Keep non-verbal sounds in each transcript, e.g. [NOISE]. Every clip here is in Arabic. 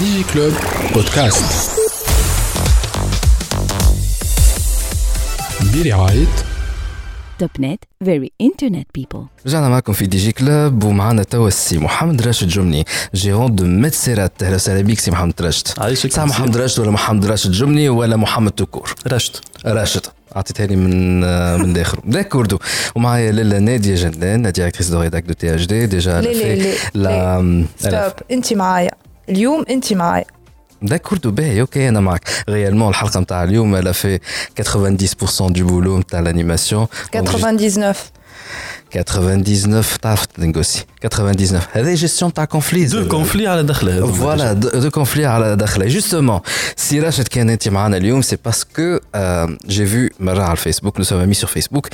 ديجي كلوب بودكاست برعاية توب نت فيري انترنت بيبل رجعنا معكم في دي جي كلوب ومعنا توا السي محمد راشد جمني جيرون دو ميتسيرات أهلا وسهلا بيك سي محمد راشد عايشك ساعة محمد راشد ولا محمد راشد جمني ولا محمد تكور رشد راشد اعطيتها لي من من داخل داكوردو ومعايا لالا ناديه جندان ديريكتريس دو ريداك دو تي اش دي ديجا ليه لا ستوب انت معايا اليوم انت معايا داكوردو باهي اوكي انا معك ريالمون الحلقه نتاع اليوم الا في 90% دو بولو نتاع l'animation 99 99 تعرف تنغوسي 99 هذا جيستيون تاع كونفلي دو كونفلي على دخله هذوما فوالا دو كونفلي على داخله جوستومون سي راشد كان انت معنا اليوم سي باسكو جي فو مره على الفيسبوك نو سوفا مي سور فيسبوك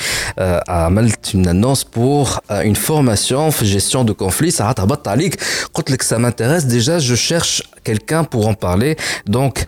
عملت اون انونس بور اون فورماسيون في جيستيون دو كونفلي ساعات هبطت عليك قلت لك سا مانتيريس ديجا جو شيرش كيلكان بور ان بارلي دونك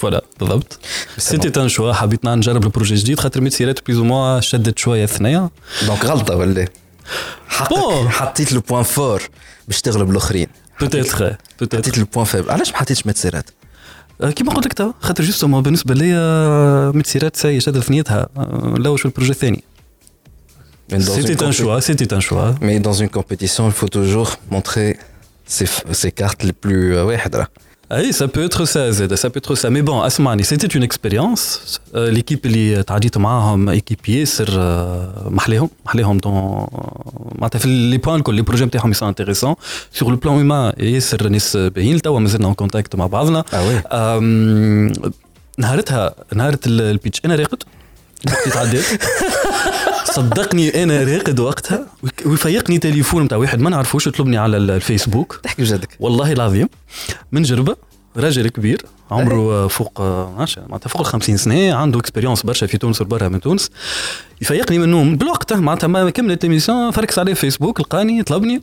voilà بالضبط. c'était un choix حبيت نجرب ال projet جديد خاطر ميتسيرات plus ou moins شدت شوية الثنية. donc غلطة ولا؟ حقك. حطيت le point fort باش تغلب الآخرين. peut-être peut-être حطيت le point faible علاش ما حطيتش متسيرات كيما قلت لك تو خاطر justement بالنسبة ليا ميتسيرات ساي شدت ثنيتها. آه، نلوش في ال projet الثاني. c'était un choix c'était un choix Mais dans une compétition, il faut toujours montrer ses, ses cartes les plus euh, واحد راه. اي سا بو اتر سا زاد سا بو اتر سا مي بون اسمعني سيتي اون اكسبيريونس ليكيب اللي تعديت معاهم ايكيب ياسر آه، محليهم محليهم دون معناتها في لي بوان الكل لي بروجي نتاعهم يسون انتيريسون سور لو بلان هيومان ياسر ناس باهيين توا مازلنا اون كونتاكت مع بعضنا Ah oui. أم، نهارتها نهارة ال- البيتش انا راقد وقتي تعديت [LAUGHS] صدقني أنا راقد وقتها ويفيقني تليفون نتاع واحد ما نعرفوش يطلبني على ال- الفيسبوك. تحكي بجدك. والله العظيم من جربة راجل كبير عمره فوق معناتها فوق ال 50 سنة عنده expérience برشا في تونس وبرا من تونس. يفيقني من النوم بالوقت معناتها ما كملت ال émission فركس عليه فيسبوك لقاني طلبني.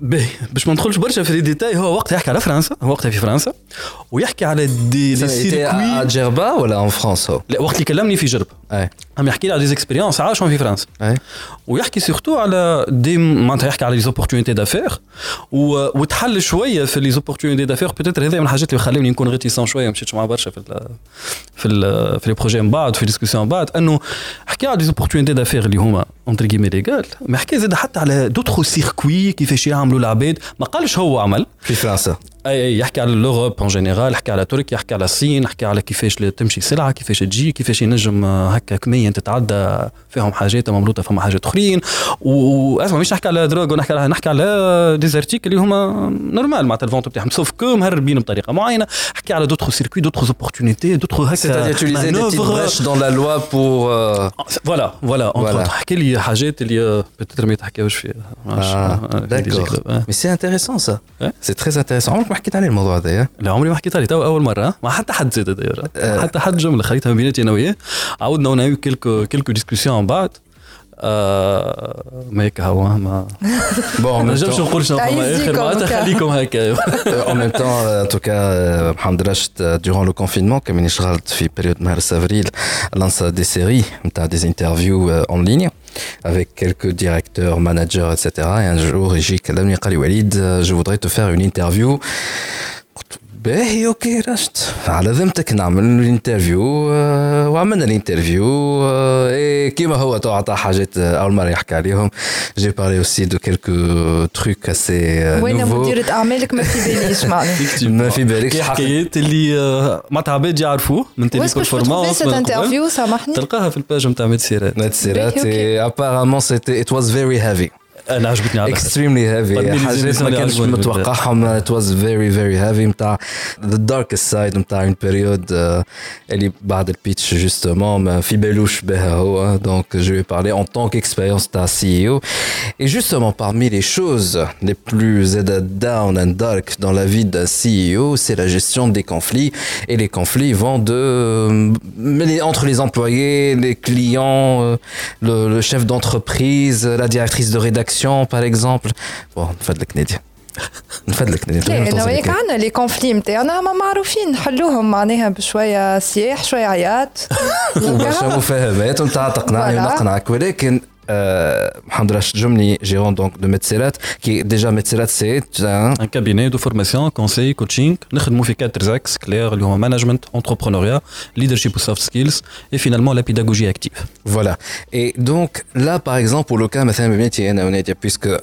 باهي. باش ما ندخلش برشا في les détails هو وقتها يحكي على فرنسا هو وقتها في فرنسا ويحكي على des les circuits Djerba ولا en France هو؟ لا وقت اللي كلمني في جرب. اي عم يحكي لي على des expériences عاشهم في فرنسا. اي ويحكي surtout على des معناتها يحكي على les opportunités d'affaires وتحل شوية في les opportunités d'affaires peut-être هذا من الحاجات اللي خلوني نكون réticent شوية. ما مشيتش معاه برشا في ال في ال في les projets من بعد في discussion من بعد أنه حكى على les opportunités d'affaires اللي هما entre guillemets légales ما حكى زاد حتى على d'autres circuits كيفاش يعملوا العباد ما قالش هو عمل. في فرنسا. أي أي يحكي على l'Europe en général يحكي على تركيا يحكي على الصين يحكي على كيفاش تمشي سلعة كيفاش تجي كيفاش ينجم آه، هكا كميا تتعدى فيهم حاجات مملوطة فما حاجات أخرين واسمع مش نحكي على drogue ونحكي على نحكي على des articles اللي هما normal معناتها ال vente بتاعهم sauf que مهربين بطريقة معينة حكي على d'autres circuits d'autres opportunités d'autres هكا dans la loi pour euh, voilà voilà Voilà. حكي لي حاجات اللي peut-être ما يتحكاوش فيها intéressant ça. Ouais. C'est très intéressant. عمرك ما حكيت عليه الموضوع هذا لا عمري ما حكيت عليه. تو أول مرة. مع حتى حد زاد آه. حتى حد جملة. خليتها ما بيناتي أنا وياه. عاودنا ونعيو كيلكو كيلكو ديسكسيون بعد. آه ما هيك هو ما Bon, en ما même نجمش temps, نقول شنو فما تعيش اخر ديكم معناتها هكا. خليكم هكا euh, en même temps, euh, en tout cas, euh, Mohamed Rachid, euh, durant le confinement, comme il est في période mars-avril, lance des séries, t'as des interviews euh, en ligne avec quelques directeurs, managers, etc. Et un jour, il dit Kalami Qali Walid, euh, je voudrais te faire une interview. باهي OK رشت. على ذمتك نعمل ال interview آه، وعملنا ال interview آه، إيه كيما هو تو عطى حاجات آه، أول مرة يحكي عليهم. j'ai parlé aussi de quelques trucs اسي وين مديرة أعمالك؟ ما في باليش معناها [LAUGHS] ما في بالكش حكايات اللي معناتها عباد يعرفوه من وين تيلي باش trouver performance cette interview سامحني. تلقاها في ال page نتاع ميد سيرات. نت سيرات apparemment c'était it was very heavy. انا عجبتني على الآخر. extremely heavy Parmi les حاجات émissions ما اللي كانش عجبوني متوقعهم it was very very heavy نتاع the darkest side نتاع une période euh, اللي بعد البيتش justement ما في بالوش بها هو donc je vais parler en tant qu'expérience نتاع CEO et justement parmi les choses les plus down and dark dans la vie d'un CEO c'est la gestion des conflits et les conflits vont de mais les- entre les employés les clients euh, le, le chef d'entreprise la directrice de rédaction par exemple. Bon نفدلك نادية نفدلك نادية لا وياك عندنا لي كونفلي نتاعنا ما معروفين. نحلوهم معناها بشوية سياح شوية عياط. [LAUGHS] وبرشا مفاهمات نتاع تقنعني. ونقنعك ولكن euh, Jomni, gérant donc de Metzerat, qui est déjà Metzerat, c'est un... un... cabinet de formation, conseil, coaching. Nous avons fait quatre axes clairs, le management, entrepreneuriat, leadership ou soft skills, et finalement la pédagogie active. Voilà. Et donc là, par exemple, pour le cas, puisque euh,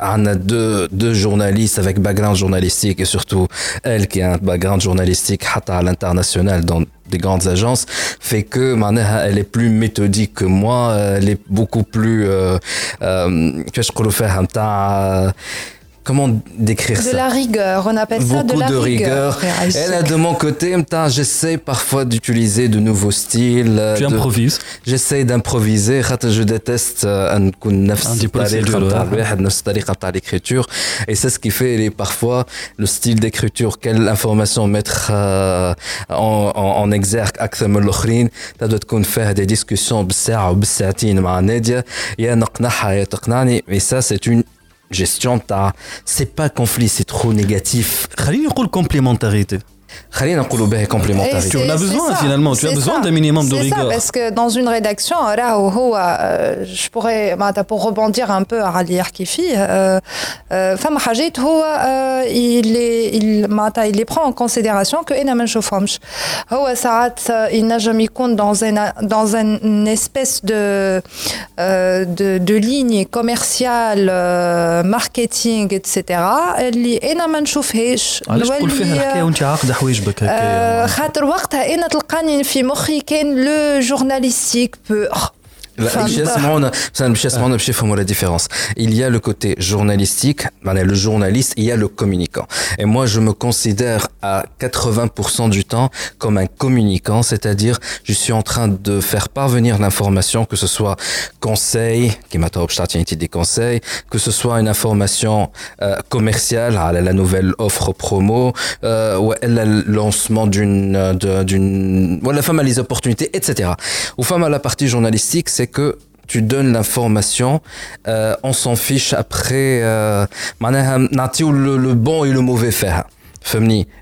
on a deux, deux journalistes avec background journalistique, et surtout elle qui a un background journalistique à l'international dans des grandes agences, fait que معناها elle est plus méthodique que moi, elle est beaucoup plus euh, euh, comment décrire ça De la rigueur, on appelle Beaucoup ça de la de rigueur. de mon côté, j'essaie parfois d'utiliser de nouveaux styles. Tu improvises J'essaie d'improviser. Je déteste euh, l'écriture. Et c'est ce qui fait parfois le style d'écriture. Quelle information mettre euh, en, en, exergue Ça doit faire des discussions et ça, c'est une gestion تاع c'est pas conflit c'est trop négatif خليني نقول كومبليمونتاريتي خلينا نقولوا به Et complémentarité Tu en as c'est- besoin, c'est ça, finalement, tu as c'est besoin ça. d'un minimum de C'est ça, rigueur. parce que dans une rédaction, راهو هو euh, je pourrais معناتها pour rebondir un peu على اللي يحكي فيه euh, euh, فما حاجات هو euh, il est il معناتها il les prend en considération que انا ما نشوفهمش هو ساعات euh, ينجم يكون dans un dans un- une espèce de euh, de, de ligne commerciale euh, marketing etc اللي انا ما نشوفهاش علاش تقول فيها نولي- الحكايه وانت عاقده حوايجبك آه، هكايا خاطر وقتها أنا تلقاني في مخي كان لو جورناليستيك بور Ah. la différence. Il y a le côté journalistique, ben, le journaliste, il y a le communicant. Et moi, je me considère à 80% du temps comme un communicant, c'est-à-dire je suis en train de faire parvenir l'information, que ce soit conseil, qui m'a des conseils, que ce soit une information euh, commerciale, ah, à la nouvelle offre promo, euh, ou le lancement d'une, euh, d'une, ou la femme a les opportunités, etc. Ou femme à la partie journalistique, c'est c'est que tu donnes l'information, euh, on s'en fiche après, euh, euh le, le bon et le mauvais faire.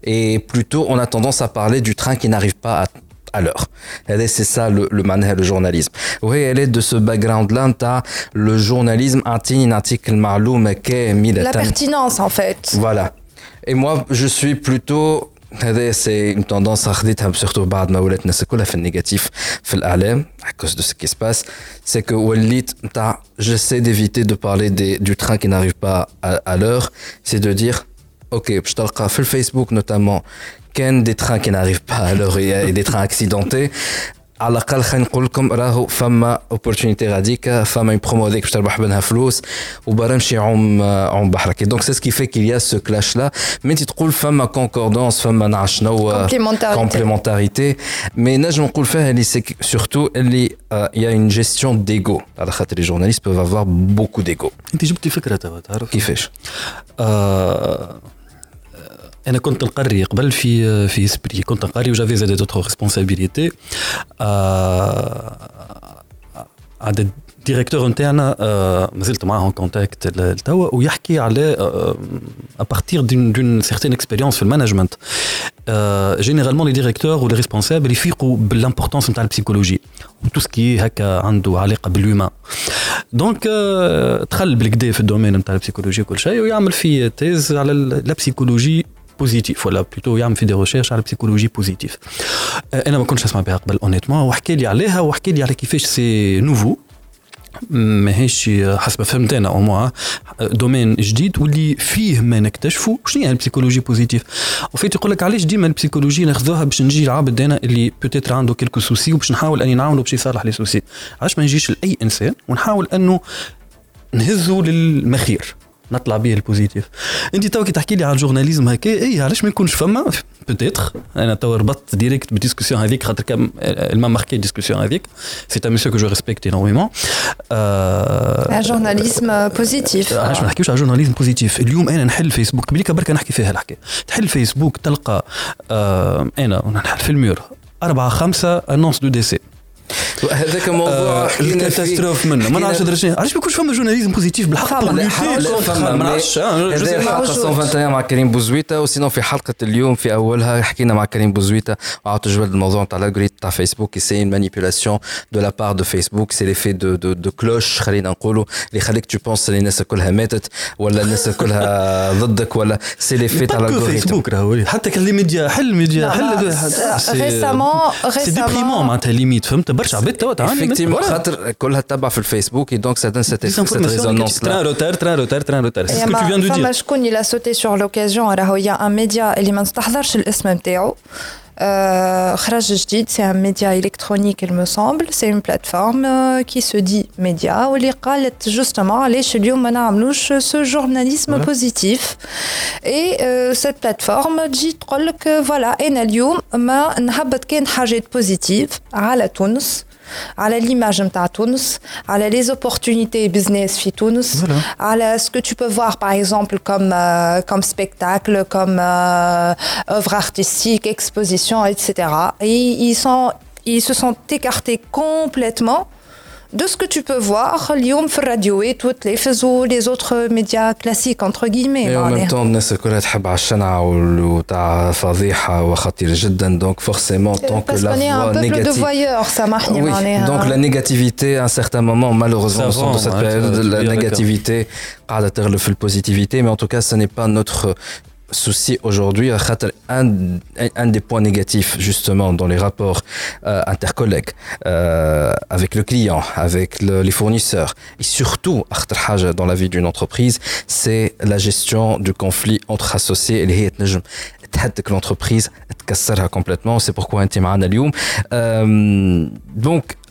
Et plutôt, on a tendance à parler du train qui n'arrive pas à à l'heure. C'est ça le, le le journalisme. Oui, elle est de ce background-là, le journalisme, un article La pertinence, en fait. Voilà. Et moi, je suis plutôt هذا سي une tendance خديتها surtout بعد ما ولات الناس كلها في النيجاتيف في الاعلام à cause de ce qui se passe c'est que وليت نتاع j'essaie d'éviter de parler des, du train qui n'arrive pas à, à l'heure c'est de dire ok باش تلقى في الفيسبوك notamment كان des trains qui n'arrivent pas à l'heure et, et des trains accidentés على الاقل خلينا نقول لكم راهو فما اوبورتونيتي غاديكا فما اون برومو هذيك باش تربح منها فلوس وبرا نمشي عوم عوم بحرك دونك سي سكي في كيل يا سو كلاش لا مي انت تقول فما كونكوردونس فما نعرف شنو Complémentarité. كومبليمونتاريتي مي نجم نقول فيها اللي سي سورتو اللي يا اون جيستيون ديغو على خاطر لي جورناليست بوف افوار بوكو ديغو انت جبت لي فكره توا تعرف كيفاش آه انا كنت نقري قبل في في اسبري كنت نقري وجافي زاد دوتر ريسبونسابيليتي عدد الديريكتور نتاعنا آه مازلت معاه كونتاكت توا ويحكي على ابارتير دون دون سيغتين اكسبيريونس في المانجمنت جينيرالمون لي ديريكتور ولي ريسبونسابل يفيقوا بالامبورتونس نتاع البسيكولوجي وتو سكي هكا عنده علاقه بالهيومان دونك آه دخل بالكدا في الدومين نتاع البسيكولوجي وكل شيء ويعمل في تيز على لا بسيكولوجي بوزيتيف ولا plutôt يعمل في des recherches على psychologie positive أنا ما كنتش اسمع بها قبل honnêtement وحكى لي عليها وحكى لي على كيفاش c'est nouveau ماهيش حسب فهمت أنا au moins domaine جديد واللي فيه ما نكتشفوا شنو هي ال psychologie positive و en fait يقول لك علاش ديما ال psychologie ناخذوها باش نجي العبد أنا اللي peut-être عنده quelques soucis وباش نحاول أني نعاونو باش يصلح les soucis علاش ما نجيش لأي إنسان ونحاول أنه نهزه للمخير؟ نطلع به ال positif. انت توكي تحكي لي على ال journalisme هكا إي علاش ما يكونش فما؟ peut-être أنا تو ربطت direct بال discussion هذيك خاطر كم m'a marqué ال discussion هذيك. c'est un monsieur que je respecte énormément journalisme positif. علاش ما نحكيوش على journalisme positif اليوم أنا نحل فيسبوك قبليك بركه نحكي فيها الحكاية تحل فيسبوك تلقى آه أنا نحل في ال mur. أربعة خمسة annonces de décès هذاك موضوع ال catastrophe منه. ما نعرفش درجة علاش ما يكونش فما journalisme positif بالحق؟ ما نعرفش هذه حلقه 121 مع كريم بوزويتا وسينو في حلقة اليوم في أولها حكينا مع كريم بوزويتا. وعطوا جبل الموضوع تاع ال algorithme تاع فيسبوك c'est une manipulation de la part de Facebook c'est l'effet de de de cloche خلينا نقولوا اللي يخليك تو penses اللي الناس كلها ماتت ولا الناس كلها [LAUGHS] ضدك ولا c'est l'effet تاع ال algorithme فيسبوك راهو حتى كان les médias حل ميديا حل ريسامون سي ديبريمون معناتها ليميت فهمت؟ برشا عباد effectivement خاطر كلها تتبع في الفيسبوك et donc ça donne cette, cette résonance là train retard train retard train retard c'est ce que tu viens de dire فما شكون il a sauté sur l'occasion راهو يا ان ميديا اللي ما نستحضرش الاسم نتاعو خرج جديد سي ان ميديا الكترونيك il me semble c'est une plateforme qui se dit média واللي قالت justement علاش اليوم ما نعملوش ce journalisme positif et cette plateforme تجي تقول لك فوالا انا اليوم ما نهبط كان حاجات بوزيتيف على تونس على ليماج نتاع تونس على لي زوبورتونيتي بزنس في تونس على ce que tu peux voir par exemple comme euh, comme spectacle comme euh, œuvre artistique exposition etc et ils sont ils se sont écartés complètement de ce que tu peux voir اليوم في الراديو toutes les فازوا les autres médias classiques entre guillemets et en même temps الناس الكل تحب على الشنعة وتاع فضيحة وخطير جدا donc forcément tant que la voix négative سامحني oui, donc la négativité à un certain moment malheureusement dans cette période la négativité قاعدة تغلب في الpositivité mais en tout cas ce n'est pas notre souci aujourd'hui, euh, un, un des points négatifs justement dans les rapports euh, intercollègues euh, avec le client, avec les fournisseurs et surtout dans la vie d'une entreprise, c'est la gestion du conflit entre associés et les que l'entreprise cassera complètement. C'est pourquoi un team euh, Donc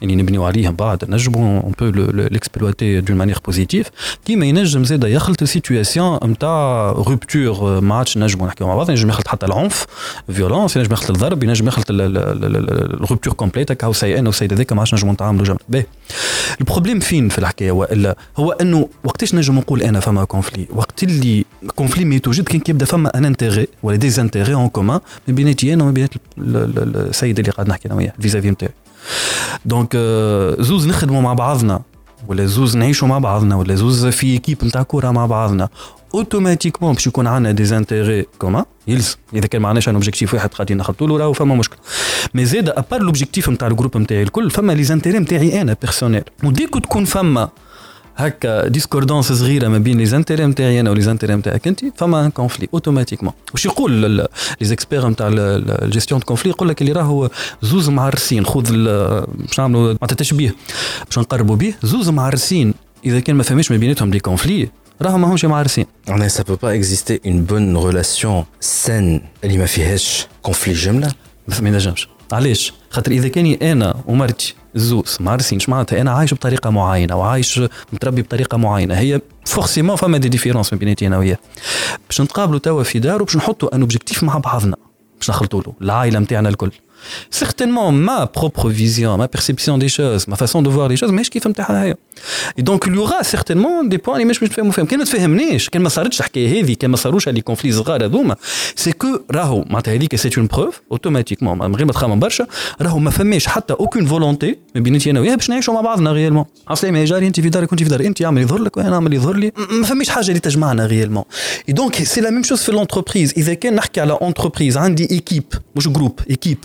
يعني نبنيو عليه بعد. نجمو on peut l'exploiter d'une manière positive كيما ينجم زاد يخلط situation نتاع rupture ما عادش نجمو نحكيو مع بعض. ينجم يخلط حتى العنف violence ينجم يخلط الضرب ينجم يخلط ال rupture complète هكا وسي أنا وسي هذاك ما عادش نجمو نتعاملوا جنب باهي ال problème فين في الحكاية؟ والا هو إنه وقتاش نجم نقول أنا فما conflit وقت اللي conflit ما يتوجد كان كيبدا فما un intérêt ولا des intérêts en commun ما بيناتي أنا وما بين السيد اللي قاعد نحكي أنا وياه vis-à-vis نتاعي donc زوز نخدموا مع بعضنا ولا زوز نعيشوا مع بعضنا ولا زوز في équipe نتاع كوره مع بعضنا. automatiquement باش يكون عندنا des intérêts communs يلزم إذا كان ما عندناش un objectif واحد قاعدين نخلطوا له راهو فما مشكل. mais زاد à part l'objectif نتاع ال groupe نتاعي الكل فما les intérêts نتاعي أنا personnels و dès que تكون فما. هكا discordance صغيره ما بين les intérêts نتاعي أنا و les intérêts نتاعك أنت فما un conflit automatiquement واش يقول لي زيكسبير نتاع ال gestion de conflits يقول لك اللي راهو زوز معرسين خذ باش نعملوا معناتها تشبيه باش نقربوا به زوز معرسين إذا كان ما فهمش ما بيناتهم des conflits راهم ماهمش معرسين. أنا ça peut pas exister une bonne relation sans اللي ما فيهاش conflit جمله ما ينجمش علاش؟ خاطر إذا كاني أنا ومرتي زوز ما عارفينش معناتها أنا عايش بطريقة معينة وعايش متربي بطريقة معينة. هي forcément فما des différences ما بيناتي أنا وياه. باش نتقابلوا توا في دار وباش نحطوا ان اوبجيكتيف مع بعضنا. باش نخلطوا له العائلة نتاعنا الكل. certainement ma propre vision, ma perception des choses, ma façon de voir les choses ماهيش كيف نتاعها هي. Et donc il y aura certainement des points اللي مش نتفاهموا فيهم، كان ما تفهمنيش، كان ما صارتش الحكايه هذه، كان ما صاروش لي كونفلي صغار هذوما، سي كو راهو معناتها هذيك سي اون بروف اوتوماتيكمون من غير ما تخمم برشا، راهو ما فماش حتى اوكون فولونتي ما بيناتي انا وياه باش نعيشوا مع بعضنا غيالمون. عسلامة يا جاري انت في دارك وانت في دارك، انت اعمل يظهر لك وانا نعمل يظهر لي، ما فماش حاجه اللي تجمعنا غيالمون. Et donc c'est la même chose في l'entreprise، إذا كان نحكي على انتربريز عندي ايكيب مش جروب ايكيب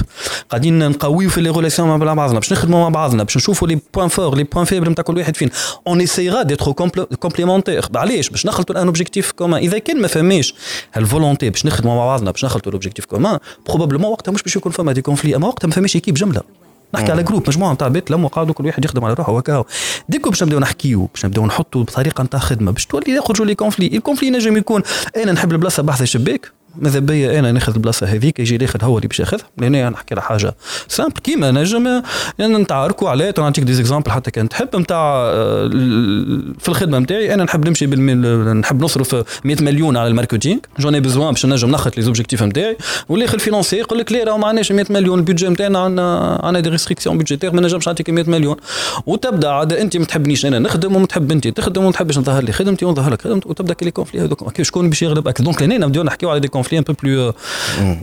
قاعدين نقويو في les relations مع بعضنا باش نخدموا مع بعضنا باش نشوفوا les points forts les points faibles نتاع كل واحد فينا on essaiera d'être complémentaires علاش باش نخلطوا un objectif commun إذا كان ما فماش هال volonté باش نخدموا مع بعضنا باش نخلطوا ال objectif commun probablement وقتها مش باش يكون فما des conflits أما وقتها ما فماش équipe جملة. نحكي على groupe مجموعة نتاع بيت لم وقعدوا كل واحد يخدم على روحه وكاو dès que باش نبداو نحكيو باش نبداو نحطوا بطريقة نتاع خدمة. باش تولي يخرجوا les conflits ال conflit نجم يكون أنا نحب البلاصة بحث الشباك. ماذا بيا أنا؟ ناخذ البلاصه هذيك يجي ياخذ هو اللي باش ياخذها. لأن نحكي على حاجة simple كيما نجم نتعاركوا عليه نعطيك des exemples حتى كان تحب نتاع في الخدمة نتاعي أنا نحب نمشي نحب نصرف 100 مليون على ال marketing. j'en ai besoin باش نجم نخط les objectifs نتاعي واللي ياخذ financier يقول لك لا راه ما عندناش 100 مليون ال budget نتاعنا عندنا عندنا des restrictions budgétaires ما نجمش نعطيك 100 مليون. وتبدأ عاد أنت ما تحبنيش أنا نخدم وما تحب أنت. تخدم وما تحبش نظهر لي خدمتي ونظهر لك خدمتي. وتبدأ كي les conflits هذوك شكون باش يغلب؟ donc لهنا نبدأو نحكيو على دي كونفلي ان بو بلو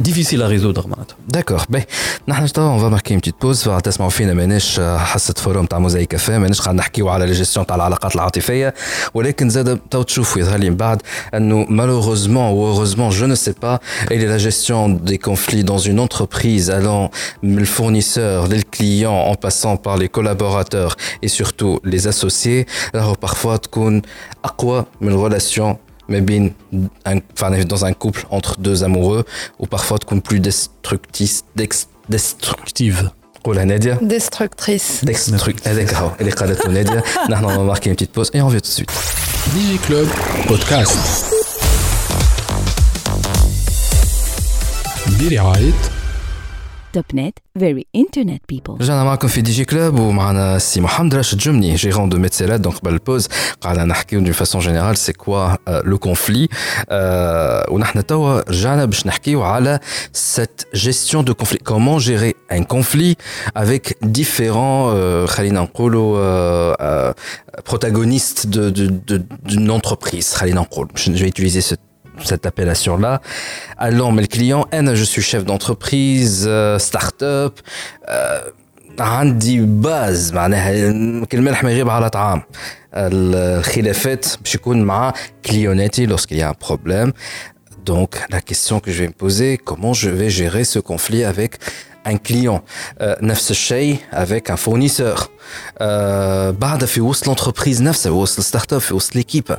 difficile à résoudre معناتها داكور باهي نحن توا اون فا ماركي اون بتيت بوز تسمعوا فينا ماناش حصه فوروم تاع موزايك كافيه ماناش قاعد نحكيو على الجيستيون تاع العلاقات العاطفيه ولكن زاد تو تشوفوا يظهر لي من بعد انه malheureusement ou heureusement je ne sais pas elle est la gestion des conflits dans une entreprise allant le fournisseur les clients en passant par les collaborateurs et surtout les associés راهو parfois تكون اقوى من relation mais bien enfin, dans un couple entre deux amoureux ou parfois comme plus destructrice destructive قولها نادية destructrice destructrice هذاك هو اللي قالته نادية [LAUGHS] نحن on va marquer une petite pause et on revient tout de suite Digi Club Podcast برعاية توب نت very internet people رجعنا معكم في دي جي كلوب ومعنا السي محمد راشد جمني جيرون دو ميتسيلات دونك قبل البوز قعدنا نحكيو دون فاسون جينيرال سي كوا لو كونفلي ونحن توا رجعنا باش نحكيو على سيت جيستيون دو كونفلي كومون جيري ان كونفلي افيك ديفيرون خلينا نقولوا protagonistes de, de, de, d'une entreprise خلينا نقول je vais utiliser ce cette appellation-là. Alors, mais le client, je suis chef d'entreprise, euh, start-up, عندي باز معناها كل ملح ما يغيب على طعام الخلافات باش يكون مع كليوناتي lorsqu'il y a un problème donc la question que je vais me poser comment je vais gérer ce conflit avec un client نفس الشيء avec un fournisseur بعد في وسط l'entreprise نفسها وسط الستارت اب في وسط l'équipe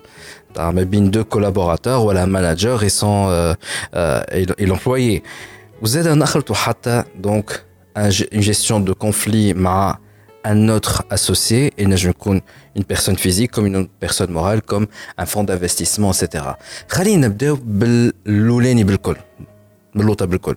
ما بين deux collaborateurs ولا manager et son euh, euh, et l'employé وزاد نخلطوا حتى donc une gestion de conflit مع un autre associé et نجم يكون une personne physique comme une autre personne morale comme un fonds d'investissement etc. خلينا نبداو باللولاني بالكل باللوطه بالكل.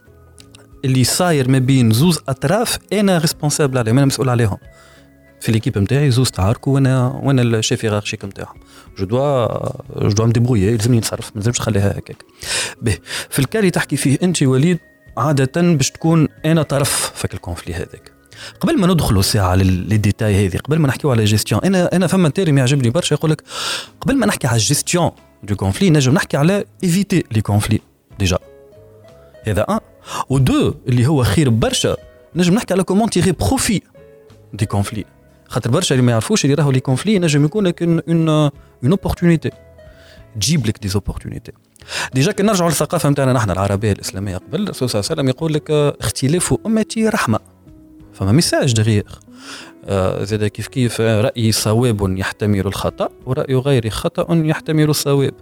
اللي صاير ما بين زوز أطراف أنا responsable عليهم أنا مسؤول عليهم. في l'équipe نتاعي زوز تعاركوا وأنا وأنا ال chef hiérarchique نتاعهم je dois je dois me débrouiller يلزمني نتصرف ما نلزمش نخليها هكاك. به في ال cas اللي تحكي فيه أنت وليد عادة باش تكون أنا طرف في ال conflit هذاك. قبل ما ندخلوا ساعه les détails هذه قبل ما نحكيو على جيستيون أنا أنا فما terme يعجبني برشا يقول لك قبل ما نحكي على ال gestion de conflits نجم نحكي على éviter les conflits déjà هذا ان ودو اللي هو خير برشا. نجم نحكي على comment tirer profit des conflits خاطر برشا اللي ما يعرفوش اللي راهو les conflits نجم يكون لك une une opportunité تجيب لك des opportunités déjà كي نرجعوا للثقافة نتاعنا نحن العربية الإسلامية قبل الرسول صلى الله عليه وسلم يقول لك اختلاف أمتي رحمة. فما message derrière زاد كيف كيف؟ رأي صواب يحتمل الخطأ ورأي غيري خطأ يحتمل الصواب.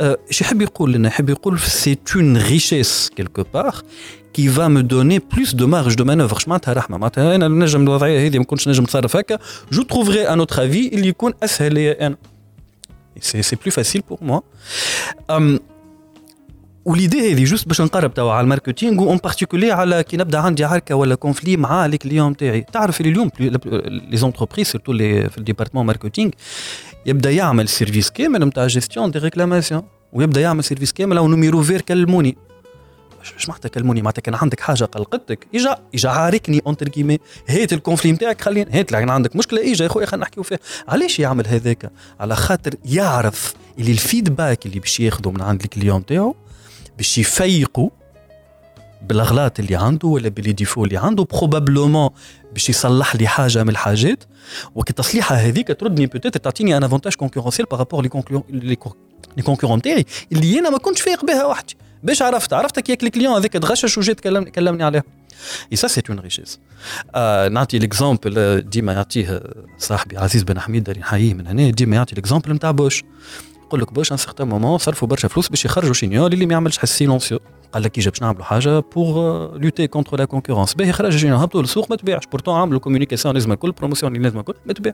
آه يحب يقول لنا يحب يقول c'est une richesse quelque part qui va me donner plus de marge de manœuvre اش معناتها رحمة معناتها أنا نجم الوضعية هذه ما كنتش نجم نتصرف هكا. je trouverai un autre avis اللي يكون أسهل ليا أنا. c'est plus facile pour moi و l'idée هذه juste باش نقرب توا على ال marketing و en particulier على كي نبدا عندي عركه ولا conflit مع les clients تاعي. تعرف اليوم les entreprises surtout في ال département marketing يبدا يعمل service كامل نتاع gestion des réclamations ويبدا يعمل service كامل أو numéro vert كلموني. اش معناتها كلموني؟ معناتها كان عندك حاجة قلقتك. اجا إجا عاركني entre guillemets هات ال conflit نتاعك خليني هات لكن عندك مشكلة؟ إجا يا خويا خلينا نحكيو فيها. علاش يعمل هذاك؟ على خاطر يعرف اللي ال feedback اللي باش ياخذه من عند ال client نتاعو باش يفيقوا بالأغلاط اللي عنده ولا ب les défauts اللي عنده probablement باش يصلح لي حاجة من الحاجات. وكي تصليحها هذيك تردني peut-être تعطيني un avantage concurrentiel par rapport les les concurrents تاعي اللي أنا ما كنتش فايق بها وحدي. باش عرفت عرفت كيك ال client هذاك تغشش وجا كلمني كلمني عليها. et ça c'est une richesse نعطي l'exemple ديما يعطيه صاحبي عزيز بن حميد داري نحييه من هنا ديما يعطي l'exemple نتاع بوش. يقول لك Bosch un certain moment صرفوا برشا فلوس باش يخرجوا chignole اللي ما يعملش حس silencieux قال لك باش نعملوا حاجة pour lutter contre la concurrence باهي خرج chignole هبطوا للسوق ما تبيعش. pourtant عملوا communication لازم الكل promotion لازم الكل ما تبيع.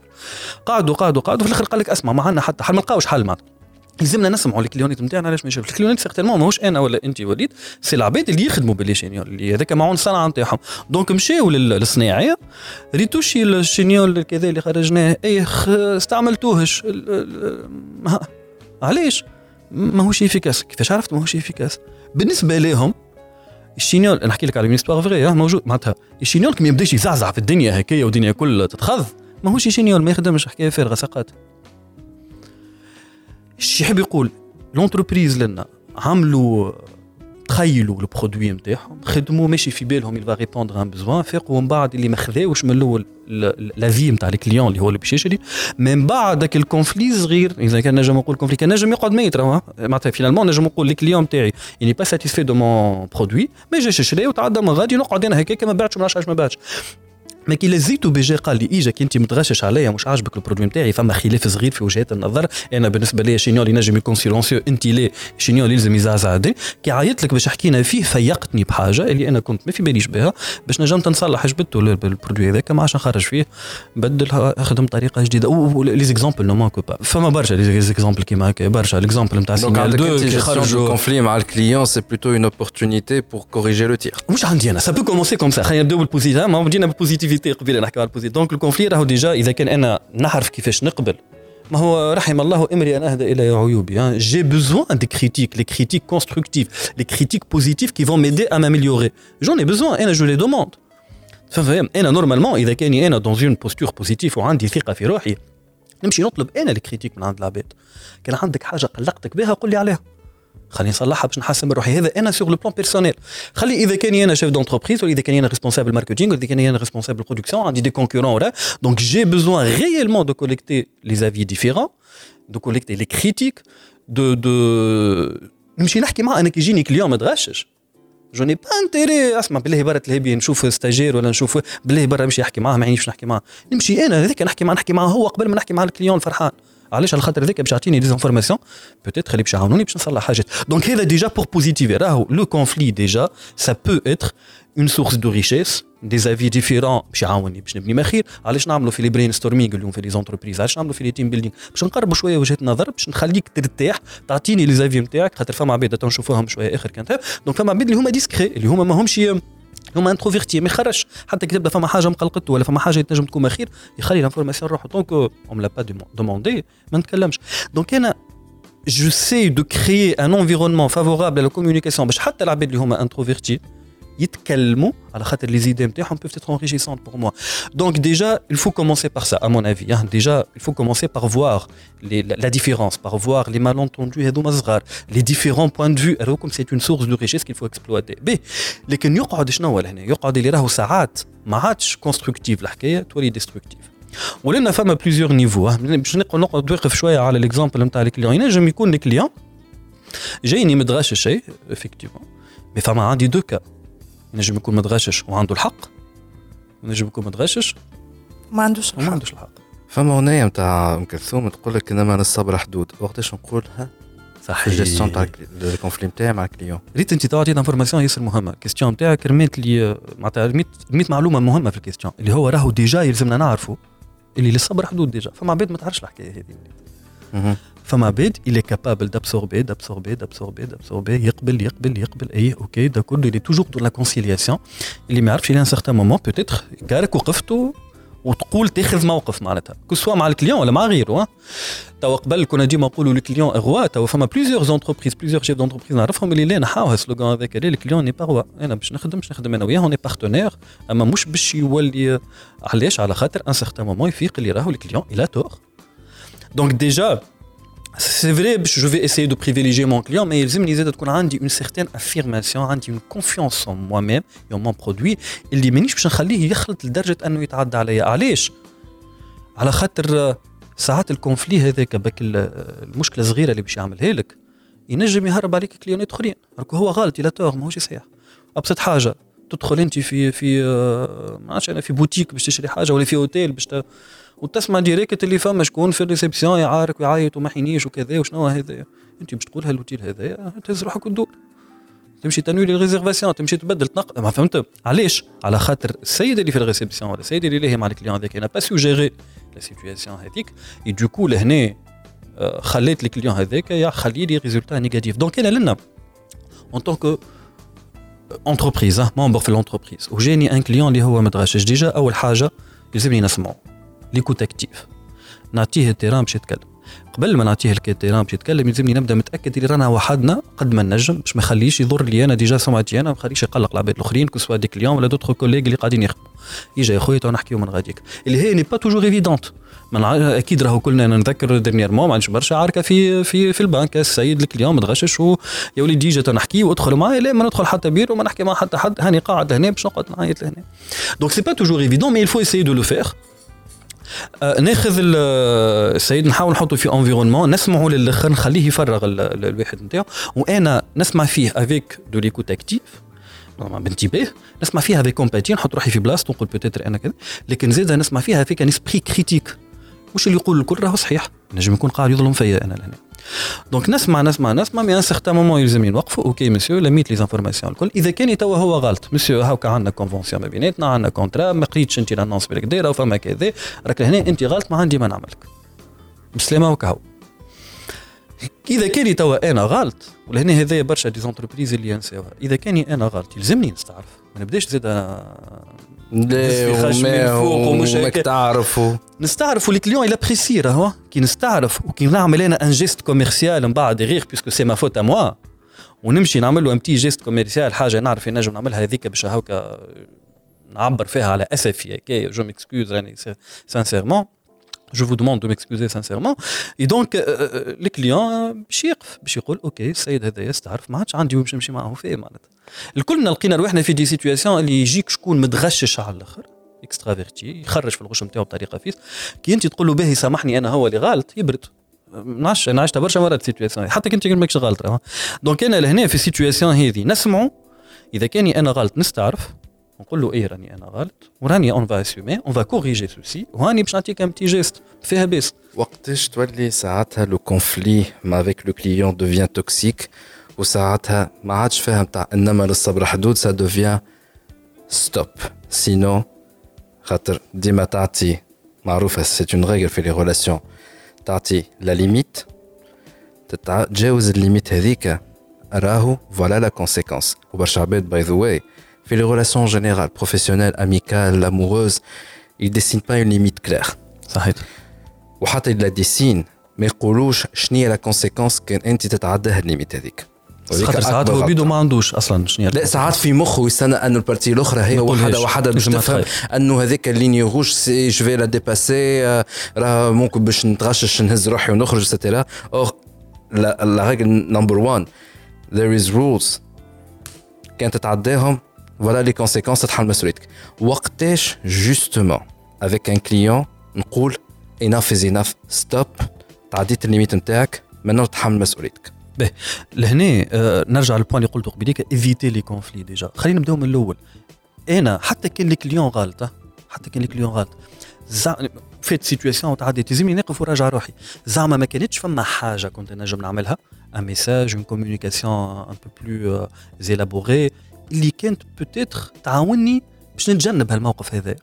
قعدوا قعدوا قعدوا في الآخر قال لك اسمع ما عندنا حتى حل ما لقاوش حل معناتها لازمنا نسمعوا الكليونيت نتاعنا علاش ما يجيبش؟ الكليونيت certainement ماهوش أنا ولا أنت و l'idée c'est العباد اللي يخدموا ب les chignoles اللي هذاك معون الصنعه نتاعهم. donc مشاو للصناعيه ريتوشي ال chignole كذا اللي خرجناه اي استعملتوهش علاش؟ ماهوش efficace. كيفاش عرفت ماهوش efficace؟ بالنسبة لهم ال chignole نحكي لك على en vrai موجود. معناتها ال chignole كي ما يبداش يزعزع في الدنيا هكايا والدنيا كل تتخذ ماهوش chignole ما يخدمش حكايه فارغه سقط الشيء يحب يقول l'entreprise لنا عملوا تخيلوا ال produit نتاعهم خدموا ماشي في بالهم il va répondre à un besoin فاقوا من بعد اللي ما خذاوش من الأول l'avis نتاع ال client اللي هو اللي باش يشري من بعد ذاك ال conflit صغير إذا كان نجم نقول conflit كان نجم يقعد ميت راهو معناتها finalement نجم نقول ال client نتاعي n'est pas satisfait de mon produit ما جاش شري وتعدى من غادي نقعد أنا هكاك ما بعتش ما نعرفش ما بعتش. mais كي لزيتو بيجي قال لي اجاك انت متغشش عليا مش عاجبك ال produit نتاعي فما خلاف صغير في وجهات النظر. أنا بالنسبة لي chignole ينجم يكون silencieux انت ليه chignole يلزم يزعزع دي كي عيطت لك باش حكينا فيه فيقتني بحاجة اللي أنا كنت ما في باليش بها باش نجمت نصلح جبدته بال produit هذاك ما عادش نخرج فيه. بدل خدم طريقة جديدة. les exemples ne manquent pas فما برشا les exemples كيما هكا برشا les exemples نتاع signal donc كي خرجوا conflit مع ال client c'est plutôt une opportunité pour corriger le tir مش عندي أنا. ça peut commencer comme ça خلينا نبداو بال positif ما بدينا بال positivité قبيلة نحكي ال positif donc ال conflit راهو déjà إذا كان أنا نعرف كيفاش نقبل ما هو رحم الله امرئ اهدى إلى عيوبي j'ai besoin des critiques les critiques constructives les critiques positives qui vont m'aider à m'améliorer j'en ai besoin أنا je les demande فاهم أنا normalement إذا كاني أنا dans une posture positive وعندي ثقة في روحي نمشي نطلب أنا ال critique من عند العباد. كان عندك حاجة قلقتك بها قول لي عليها. خليني نصلحها باش نحسن من روحي. هذا أنا sur le plan personnel خلي إذا كان أنا chef d'entreprise ولا اذا كان أنا responsable marketing ولا اذا كان أنا responsable production عندي des concurrents ولا. donc j'ai besoin réellement de collecter les avis différents de collecter les critiques de de نمشي نحكي معاه. أنا كي يجيني client ما تغشش. je n'ai pas intérêt اسمع بالله برا تلهبي نشوف stagiaire ولا نشوف بالله برا نمشي نحكي معاه ما يعنيش نحكي معاه. نمشي أنا هذاك نحكي معاه نحكي معاه هو قبل ما نحكي مع ال client فرحان علاش على خاطر هذاك باش يعطيني des informations peut-être اللي باش يعاونوني باش نصلح حاجات. donc هذا déjà pour positif راهو le conflit déjà ça peut être une source de richesse des avis différents باش يعاوني باش نبني مخير. علاش نعملوا في les brainstorming اليوم في les entreprises علاش نعملوا في les team building باش نقربوا شوية وجهة نظر باش نخليك ترتاح تعطيني les avis نتاعك خاطر فما عباد تنشوفوهم شوية آخر كانت donc فما عباد اللي هما discrets اللي هما ماهمش هما introvertis ما يخرجش. حتى كي تبدا فما حاجة مقلقته ولا فما حاجة تنجم تكون خير يخلي l'information روحه. donc on l'a pas demandé ما نتكلمش. donc أنا j'essaie de créer un environnement favorable à la communication باش حتى العباد اللي هما introvertis يتكلموا على خاطر لي زيدي نتاعهم peuvent être enrichissantes pour moi. Donc déjà, il faut commencer par ça, à mon avis. Hein. Déjà, il faut commencer par voir les, la, la, différence, par voir les malentendus les différents points de vue. Alors comme c'est une source de richesse qu'il faut exploiter. B. لكن يقعد شنو هنا؟ يقعد اللي راهو ساعات ما عادش كونستركتيف الحكايه تولي ديستركتيف. ولنا فما بليزيور نيفو باش نقعد نوقف شويه على الاكزامبل نتاع الكليون ينجم يكون الكليون جايني متغش شيء افكتيفون مي فما عندي دو كا ينجم يكون متغشش وعنده الحق. ينجم يكون متغشش ما عندوش وما عندوش الحق. فما أغنية نتاع أم كلثوم تقول لك إنما للصبر حدود. وقتاش نقولها صحيح. ال gestion تاع ال conflit نتاعي مع ال client. ريت أنت تعطينا information ياسر مهمه ال question نتاعك رميت لي معناتها رميت رميت معلومة مهمة في ال question اللي هو راهو déjà يلزمنا نعرفوا اللي للصبر حدود déjà. فما عباد ما تعرفش الحكاية هذه. فما عباد il est capable d'absorber d'absorber d'absorber d'absorber يقبل يقبل يقبل اي اوكي دا كله اللي توجور دو لا كونسيلياسيون اللي ما يعرفش الى ان سارتان مومون بوتيتر كارك وقفتوا وتقول تاخذ موقف معناتها كو سوا مع الكليون ولا مع غيره توا قبل كنا ديما نقولوا الكليون روا توا فما بليزيور زونتربريز بليزيور شيف دونتربريز نعرفهم اللي لا نحاو السلوغان هذاك اللي الكليون ني با روا انا باش نخدم باش نخدم انا وياه اوني بارتنير اما مش باش يولي علاش على خاطر ان سارتان مومون يفيق اللي راهو الكليون الى تور دونك ديجا C'est vrai, je vais essayer de privilégier mon client, mais يلزمني زاد تكون عندي une certaine affirmation, une confiance en moi-même et en mon produit اللي مانيش باش نخليه يخلط لدرجه انه يتعدى عليا، علاش؟ على خاطر ساعات ال conflit هذاك بك المشكلة الصغيره اللي باش يعملها لك ينجم يهرب عليك client ات اخرين، هو غلط il a tort ماهوش صحيح. ابسط حاجة تدخل انت في في ما عرفتش أنا في بوتيك باش تشري حاجة ولا في اوتيل باش وتسمع direct اللي فما شكون في ال réception يعارك ويعيط وما حينيش وكذا وشنو هذا؟ أنت باش تقول هالوتيل هذا تهز روحك وتدور. تمشي تنوي réservation تمشي تبدل تنق ما فهمت؟ علاش؟ على خاطر السيد اللي في ال réception ولا السيد اللي لاهي مع ال client هذاك n'a pas su gérer la situation هذيك et du coup لهنا خليت ال client هذاك يا خلي les résultats négatifs donc أنا لنا en tant qu'entreprise membre في l'entreprise وجاني un client اللي هو متغشش déjà أول حاجة يلزمني نسمعه. l'écoute active نعطيه ال terrain باش يتكلم. قبل ما نعطيه ال terrain باش يتكلم يلزمني نبدأ متأكد اللي رانا وحدنا قد ما نجم باش ما يخليش يضر لي أنا déjà سمعتي أنا ما يخليش يقلق العباد الآخرين que ce soit des clients ولا d'autres collègues اللي قاعدين يخدموا. يجي يا خويا تو نحكيو من غاديك. اللي هي n'est pas toujours évidente أكيد راهو كلنا نتذكر dernièrement ما عندش برشا عركة في في في البنك. السيد ال client متغشش و يا وليدي جيت نحكي وادخل معايا لا ما ندخل حتى بير وما نحكي مع حتى حد. هاني قاعد لهنا باش نقعد نعيط لهنا. donc c'est pas toujours évident mais il faut essayer de le faire ناخذ السيد نحاول نحطه في environnement نسمعه للاخر نخليه يفرغ الواحد نتاعو. وأنا نسمع فيه avec de l'écoute active بانتباه. نسمع فيها avec empathie نحط روحي في بلاصته نقول peut-être أنا كذا. لكن زيد نسمع فيها avec un esprit critique مش اللي يقول الكل؟ راهو صحيح. نجم يكون قاعد يظلم فيا أنا لهنا. donc نسمع نسمع نسمع mais un certain moment يلزم نوقفوا OK monsieur لميت les informations الكل اذا كان توا هو غلط مسيو هاكا عندنا convention ما بيناتنا عندنا contrat ما قريتش انت l'annonce بالكدا راه فما كذا راك هنا انت غلط ما عندي ما نعملك بسلامه وكهو إذا كان توا أنا غلط ولهنا هذايا برشا des entreprises اللي ينساوها. إذا كان أنا غلط يلزمني نستعرف. ما نبداش زاد لا ومش تعرفوا نستعرفوا ال client il apprécie راهو كي نستعرف وكي نعمل أنا un geste commercial من بعد غير parce que c'est ma faute à moi ونمشي نعمل له un petit geste commercial حاجة نعرف نجم نعملها هذيك باش هاكا نعبر فيها على أسفي que je m'excuse راني sincèrement je vous demande de m'excuser sincèrement et donc ال client باش يقف باش يقول OK السيد هذا يستعرف ما عادش عندي باش نمشي معاه فيه. معناتها. الكلنا لقينا روحنا في des situations اللي يجيك شكون متغشش على الآخر extraverti يخرج في الغش نتاعو بطريقة فيس. كي أنت تقول له باهي سامحني أنا هو اللي غلط يبرد. نعش أنا عشتها برشا مرات situation حتى كنت ماكش غلط donc أنا لهنا في ال situation هذه. نسمعوا إذا كاني أنا غلط نستعرف. نقول له إيه راني أنا غلط؟ وراني on va assumer on va corriger ceci وهاني باش نعطيك un petit geste فيها باس وقتاش تولي ساعتها le conflit ما avec le client devient toxique وساعتها ما عادش فاهم تاع إنما للصبر حدود ça devient stop sinon خاطر ديما تعطي معروفه c'est une règle في les relations تعطي la limite تتجاوز ال limite هذيك راهو فوالا لا كونسيكونس وبرشا عباد by the way في les relations générales, professionnelles, amicales, amoureuses, il ne dessine pas une limite claire. صحيح. وحتى la dessine ما يقولوش شنو هي la conséquence كان أنت تتعدى ال limite هذيك. خاطر ساعات هو بيدو ما عندوش أصلا شنو لا ساعات في مخه يستنى انه ال partie الأخرى هي وحدة وحدة باش تفهم أنه هذيك ال ligne rouge si je vais la dépasser راه ممكن باش نتغشش نهز روحي ونخرج et cetera اور لا ريغل نمبر 1 there is rules. كان تتعداهم voilà les conséquences تتحمل مسؤوليتك وقتاش justement avec un client نقول enough is enough stop تعديت الليميت نتاعك maintenant تحمل مسؤوليتك باهي لهنا آه نرجع للبوان اللي قلته قبيليك ايفيتي لي كونفلي ديجا خلينا نبداو من الاول انا حتى كان الكليون غلط حتى كان الكليون غلط فيت سيتوياسيون تعدي تلزمني نقف وراجع روحي زعما ما كانتش فما حاجه كنت نجم نعملها ان ميساج اون كوميونيكاسيون ان بو بلو زيلابوري اللي كانت peut-être تعاوني باش نتجنب هالموقف هذا.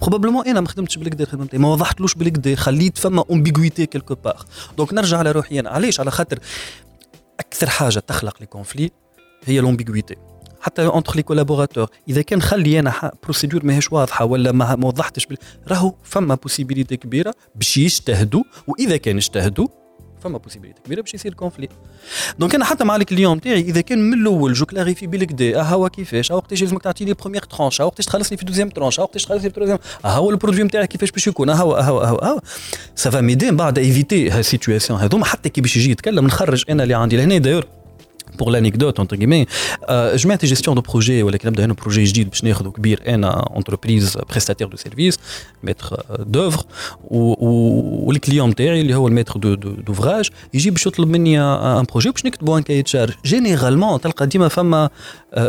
probablement أنا ما خدمتش بالكدا خدمتي ما وضحتلوش بالكدا خليت فما ambiguïté quelque part donc نرجع على روحي أنا. علاش؟ على خاطر أكثر حاجة تخلق les conflits هي l'ambiguïté حتى entre les collaborateurs إذا كان خلي أنا procédure ماهيش واضحة ولا ما وضحتش. راهو فما possibilité كبيرة باش يجتهدوا وإذا كان اجتهدوا فما possibilité كبيرة باش يصير conflit donc أنا حتى مع ال client نتاعي إذا كان من الأول je clarifie بالكدا هو كيفاش؟ آه وقتاش لازمك تعطي la première tranche آه وقتاش تخلصني في deuxième tranche آه وقتاش تخلصني في troisième هو ال produit نتاعك كيفاش باش يكون؟ هو هو آه هو ça va m'aider من بعد éviter هال situations situations هذوما حتى كي باش يجي يتكلم نخرج أنا اللي عندي لهنا. داير entre guillemets euh, je mets gestion de projet ولكن نبدا هنا projet جديد باش ناخذ كبير أنا entreprise prestataire de service maître d'œuvre وال client نتاعي اللي هو ال maître d'ouvrage يجي باش يطلب مني un projet باش نكتبوا un cahier des charges généralement تلقى ديما فما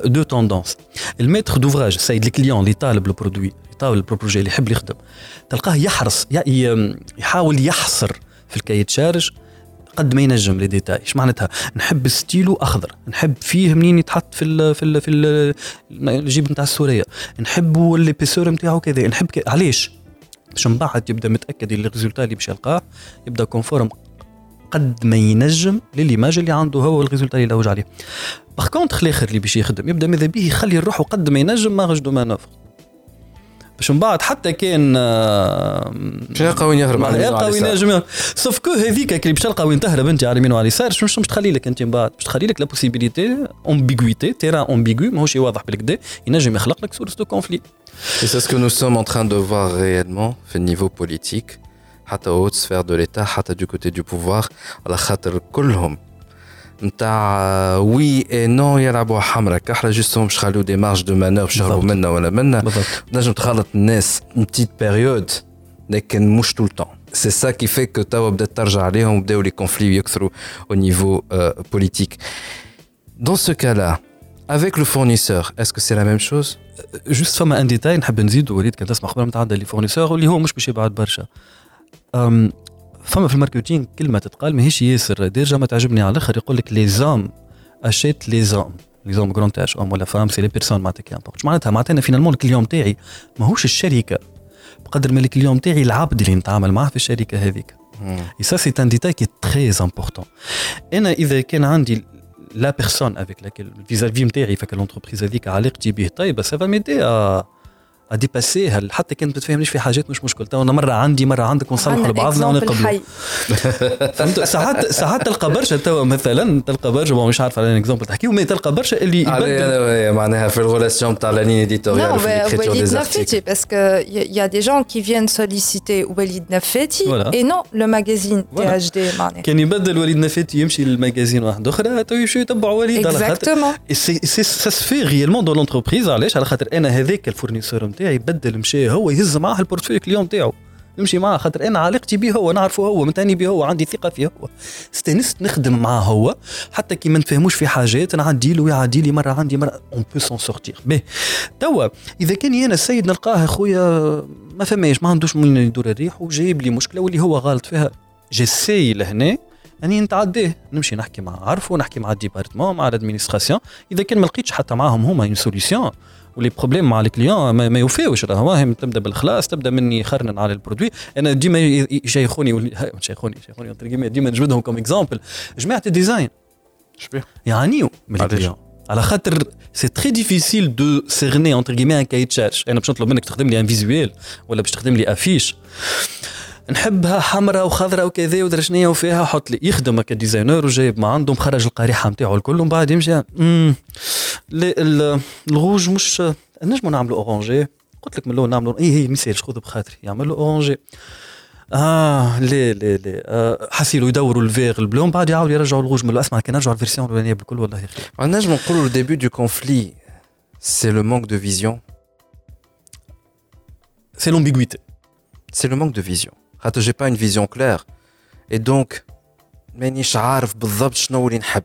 deux tendances ال maître d'ouvrage السيد ال client اللي طالب ال produit طالب ال projet اللي يحب يخدم تلقاه يحرص يحاول يحصر في ال cahier des charges قد ما ينجم les détails إيش معناتها؟ نحب ستيلو اخضر نحب فيه منين يتحط في ال في ال في الجيب نتاع السورية. نحبوا l'épaisseur نتاعو كذا. نحب كي... علاش؟ باش من بعد يبدأ متأكد اللي ال résultat اللي باش يلقاه يبدأ conforme قد ما ينجم ل l'image اللي عنده هو وال résultat اللي لوج عليه. par contre الآخر اللي باش يخدم يبدأ ماذا به؟ يخلي روحه قد ما ينجم marge de manœuvre. باش من بعد حتى كان باش يلقى وين يهرب على يلقى وين ينجم sauf que هذيك اللي باش تلقى وين تهرب انت على اليمين وعلى اليسار. شنو باش تخلي لك انت من بعد باش تخلي لك la possibilité ambiguïté terrain ambigu ماهوش واضح بالكدا. ينجم يخلق لك source de conflit Et c'est ce que nous sommes en train de voir réellement في ال niveau politique حتى haute sphère de l'État حتى du côté du pouvoir على خاطر كلهم نتاع وي اي نو يلعبوا حمراء كحله جوستهم باش يخلوا دي مارج دو مانوف يشهروا منا ولا منا نجم تخلط الناس بتيت بيريود لكن مش طول التون سي سا كي في كو توا بدات ترجع عليهم وبداو لي كونفلي يكثروا au niveau بوليتيك دون سو كالا avec le fournisseur est-ce que c'est la même chose جوست فما ان ديتاي نحب نزيد وليد كان تسمع خبر نتاع لي فورنيسور واللي هو مش باش يبعد برشا فما في ال marketing كلمه تتقال ماهيش ياسر. ديرجا ما تعجبني على الآخر يقول لك les hommes achètent les hommes. les hommes en tant qu'homme ولا femme c'est les personnes معناتها qui importent معناتها معناتها أنا finalement ال client تاعي ماهوش الشركة. بقدر ما ال client تاعي العبد اللي نتعامل معاه في الشركة هذيك. et ça c'est un détail qui très important أنا إذا كان عندي la personne avec laquelle vis-à-vis نتاعي avec l'entreprise هذيك علاقتي به طيبه ça va m'aider à dépasser ها حتى كانت بتفهمنيش في حاجات مش مشكلة تو أنا مرة عندي مرة عندك ونصلحوا لبعضنا ونقبلوا [LAUGHS] فهمت؟ ساعات ساعات تلقى برشا تو مثلا تلقى برشا مش عارف على exemple تحكي وما تلقى برشا اللي معناها في ال relation تاع la ligne éditoriale في des articles. parce que il y a des gens qui viennent solliciter Walid Nafeti et non le magazine THD معناها كان يبدل وليد نفاتي يمشي لل magazine واحد أخرى تو يمشي يتبع وليد على خاطر. c'est c'est ça se fait réellement dans l'entreprise علاش؟ على خاطر أنا هذاك ال fournisseur نتاعي. بدل مشى هو يهز معاه ال portefeuille client نتاعو نمشي معاه خاطر أنا علاقتي به هو نعرفه هو متاني به هو عندي ثقة فيه هو. استانست نخدم معاه هو حتى كي ما نفهموش في حاجات نعدي له ويعدي لي مرة عندي مرة on peut s'en sortir به. توا إذا كان أنا السيد نلقاه خويا ما فماش ما عندوش من يدور الريح وجايب لي مشكلة واللي هو غلط فيها j'essaie لهنا أني نتعديه نمشي نحكي مع عرفه نحكي مع ال département مع ال administration. إذا كان ما لقيتش حتى معاهم هما une solution و les problèmes مع ال client ما, ما يوفيوش. راهو تبدأ بالخلاص تبدأ مني يخرنن على ال produit. أنا ديما يشيخوني شيخوني شيخوني ديما نجبدهم comme exemple جماعة ال design. يعانيوا من ال client على خاطر c'est très difficile de cerner entre guillemets un cahier de charges أنا باش نطلب منك تخدم لي un visuel ولا باش تخدم لي affiche نحبها حمراء وخضراء وكذا ودرا شنيا وفيها حط لي. يخدم ك designer وجايب ما عنده مخرج القريحة نتاعو الكل ومن بعد يمشي الغوج مش نجموا نعملوا اورانجي قلت لك من الاول نعملوا اي هي ميسالش خذ بخاطري يعملوا اورانجي اه لا لا لا آه حسيلو يدوروا الفيغ البلو من بعد يعاودوا يرجعوا الغوج من اسمع كي نرجعوا الفيرسيون الاولانيه بالكل والله خير نجم نقولوا الديبي دو كونفلي سي لو مانك دو فيزيون سي لومبيغويتي سي لو مانك دو فيزيون خاطر جي با اون فيزيون كلير اي دونك مانيش عارف بالضبط شنو اللي نحب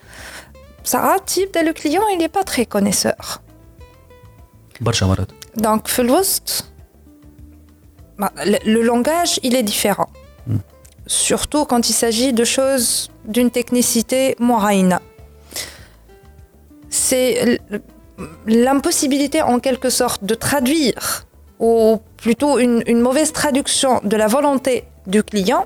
ça type le client il n'est pas très connaisseur. Donc, bah, le langage, il est différent. Hmm. Surtout quand il s'agit de choses d'une technicité moraïna. C'est l'impossibilité, en quelque sorte, de traduire, ou plutôt une mauvaise traduction de la volonté du client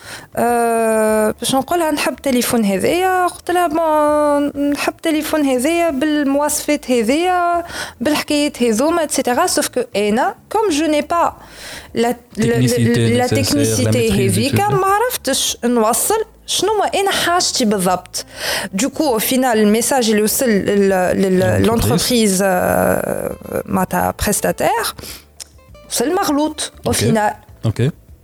طونك كليون كي جيت للشركه اللي باش نشري من عندها أه باش نقولها نحب تليفون هذايا قلت لها بون نحب تليفون هذايا بالمواصفات هذايا بالحكايات هذوما اتسيتيرا سوف كو انا كوم جو ني با لا لا تكنيسيتي هذيكا ما عرفتش نوصل شنو انا حاجتي بالضبط دوكو فينال الميساج اللي وصل للونتربريز معناتها بريستاتير وصل مغلوط او فينال اوكي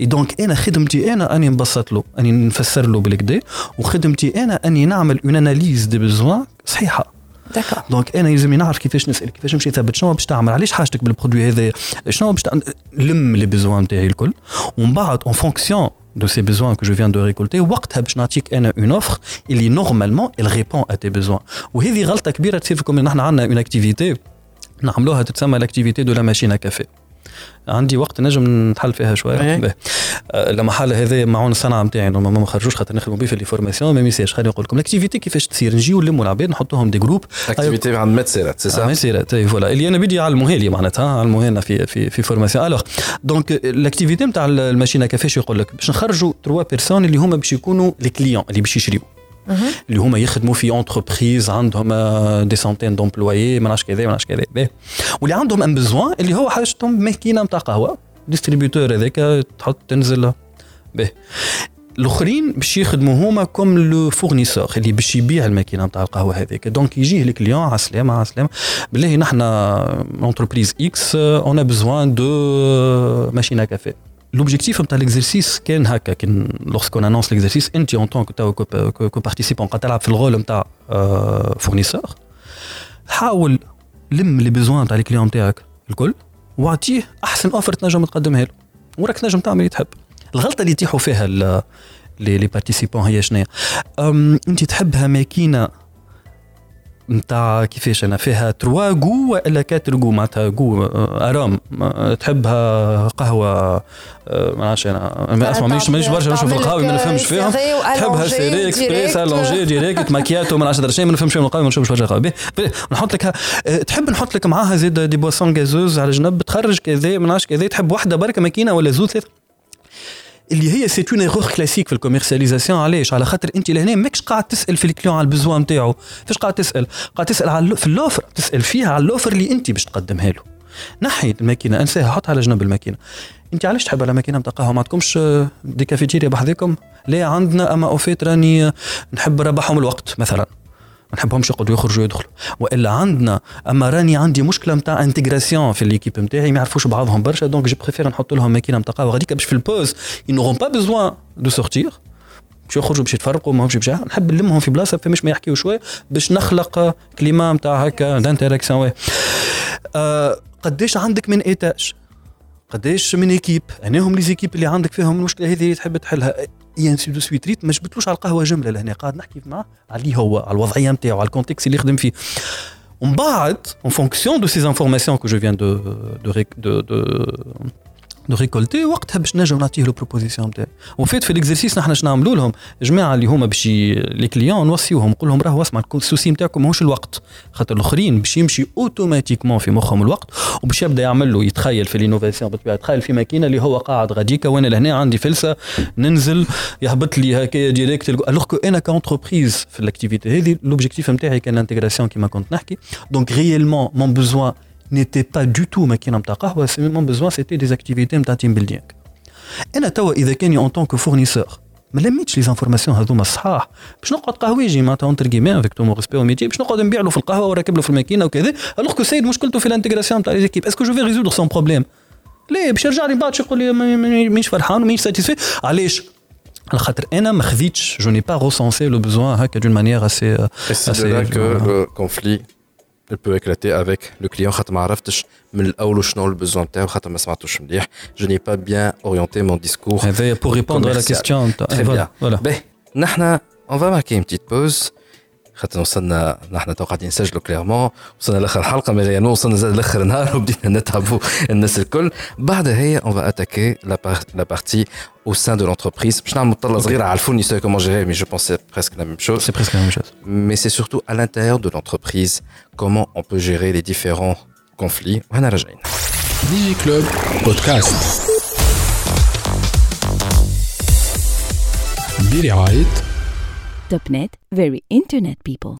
donc أنا خدمتي أنا أني نبسط له أني نفسر له بالكدا. وخدمتي أنا أني نعمل une analyse des besoins صحيحة. d'accord donc أنا يلزمني نعرف كيفاش نسأل كيفاش نمشي ثابت شنو باش تعمل علاش حاجتك بال produit هذا شنو باش لم les besoins نتاعي الكل. ومن بعد en fonction de ces besoins que je viens de récolter وقتها باش نعطيك أنا une offre اللي normalement il répond à tes besoins. وهذه غلطة كبيرة تصير فيكم نحن عندنا une activité نعملوها تتسمى l'activité de la machine à café عندي وقت نجم نتحل فيها شوية لما حال هذا معون الصنعة نتاعي ما خرجوش خاطر نخدموا به في les formations ما message خليني نقول لكم ال activité كيفاش تصير نجيو نلموا العباد نحطوهم des groupes activité عند ماتسيرات سي سا ماتسيرات voilà اللي أنا بدي يعلموها لي معناتها علموها لنا في في في formation alors donc ال activité نتاع الماشينة كيفاش يقول لك؟ باش نخرجوا trois personnes اللي هما باش يكونوا les clients اللي باش يشريوا اللي هما يخدموا في entreprise عندهم des centaines d'employés ما نعرفش كذا ما نعرفش كذا واللي عندهم un besoin اللي هو حاجتهم ماكينه نتاع قهوه distributeur هذاك تحط تنزل به الاخرين باش يخدموا هما comme le fournisseur اللي باش يبيع الماكينه نتاع القهوه هذيك donc يجيه ال client على السلامه على السلامه بالله نحن entreprise X on a besoin de machine à café L'objectif نتاع l'exercice كان هكا كان lorsqu'on annonce l'exercice انت en tant que que participant قاعد تلعب في ال rôle نتاع fournisseur حاول لم les besoins نتاع ال client نتاعك الكل واعطيه احسن offre تنجم تقدمها له وراك تنجم تعمل اللي تحب الغلطه اللي يتيحوا فيها les participants هي شنو انت تحبها ماكينه نتاع كيفاش أنا فيها trois goûts ولا quatre goûts معناتها goût arôme. تحبها قهوة ما نعرفش أنا. أسمع مانيش مانيش برشا نشوف القهوة ما نفهمش فيهم تحبها serré express allongé direct [LAUGHS] macchiato ما نعرفش شيء ما نفهمش فيهم القهوه ما نشوفش برشا قهوه نحط لك تحب نحط لك معاها زيد des boissons gazeuses على جنب تخرج كذا ما نعرفش كذا تحب واحدة بركة ماكينة ولا زوز ثلاثة؟ اللي هي c'est une erreur classique في ال commercialisation. علاش؟ على خاطر انت لهنا ماكش قاعد تسأل في ال client على ال besoin نتاعو. فاش قاعد تسأل؟ قاعد تسأل على في l'offre تسأل فيها على l'offre اللي انت باش تقدمها له. نحي الماكينة انساها حطها على جنب الماكينة. انت علاش تحب على ماكينة نتاع قهوه ما عندكمش دي كافيتيريا بحذاكم لا عندنا أما au fait راني نحب نربحهم الوقت مثلا. ما نحبهمش يقعدوا يخرجوا يدخلوا. وإلا عندنا أما راني عندي مشكلة نتاع intégration في l'équipe نتاعي ما يعرفوش بعضهم برشا donc je préfère نحط لهم ماكينة نتاع قهوة. غاديك باش في ال pause ils n'auront pas besoin de sortir باش يخرجوا باش يتفرقوا ماهمش باش نحب نلمهم في بلاصة فماش ما يحكيوا شوية باش نخلق climat نتاع هكا d'interaction آه قداش عندك من étage قداش من équipe أناهم les équipes اللي عندك فيهم المشكلة هذه تحب تحلها؟ c'est tout de suite ريت ما جبتلوش على القهوة جملة لهنا. قاعد نحكي معاه اللي هو على الوضعية نتاعو على ال contexte اللي يخدم فيه. ومن بعد en fonction de ces informations que je viens de de de de récolter وقتها باش نجم نعطيه les propositions نتاعي au fait في ال exercice نحن شنو نعملوا لهم؟ جماعة اللي هما باش les clients نوصيوهم نقول لهم راهو اسمع ال souci نتاعكم ماهوش الوقت. خاطر الآخرين باش يمشي اوتوماتيكمون في مخهم الوقت وباش يبدأ يعمل له يتخيل في الانوفاسيون بالطبيعه يتخيل في ماكينة اللي هو قاعد غاديكا وأنا لهنا عندي فلسة ننزل يهبط لي هكايا ديريكت الوغ كو أنا كونتربريز في الاكتيفيتي هذه لوبجيكتيف نتاعي كان الانتيغراسيون كيما كنت نحكي. دونك ريالمون مون بوزوان n'était pas du tout ماكينه نتاع قهوه سي مون بوزوان سيتي دي اكتيفيتي نتاع تيم بيلدينغ انا توا اذا كاني اون طونك فورنيسور ما لميتش لي زانفورماسيون هذوما الصحاح باش نقعد قهويجي معناتها اونتر كيمي افيك تو مون ريسبي او ميتي باش نقعد نبيع له في القهوه وراكب له في الماكينه وكذا الوغ كو سيد مشكلته في الانتيغراسيون تاع لي زيكيب اسكو جو في ريزودر سون بروبليم ليه باش يرجع لي بعد يقول لي مانيش فرحان ومانيش ساتيسفي علاش على خاطر انا ما خذيتش جو ني با ريسونسي لو بوزوان هكا دون مانيير اسي اسي كو كونفلي il peut éclater avec le client خاطر ما عرفتش من الاول شنو البوزون تاعو خاطر ما سمعتوش مليح je n'ai pas bien orienté mon discours هذا pour répondre à la question très bien باهي نحن on va marquer une petite pause خاطر وصلنا نحن تو قاعدين نسجلوا كليرمون وصلنا لاخر الحلقه مي ريالمون وصلنا زاد لاخر نهار وبدينا نتعبوا الناس الكل بعد هي اون فا اتاكي لا بارتي au sein de l'entreprise. Je n'ai pas à le fournisseur comment gérer, mais je pense que c'est presque la même chose. C'est presque la même chose. Mais c'est surtout à l'intérieur de l'entreprise comment on peut gérer les différents conflits. Digi Club Podcast. برعاية توب نت very internet people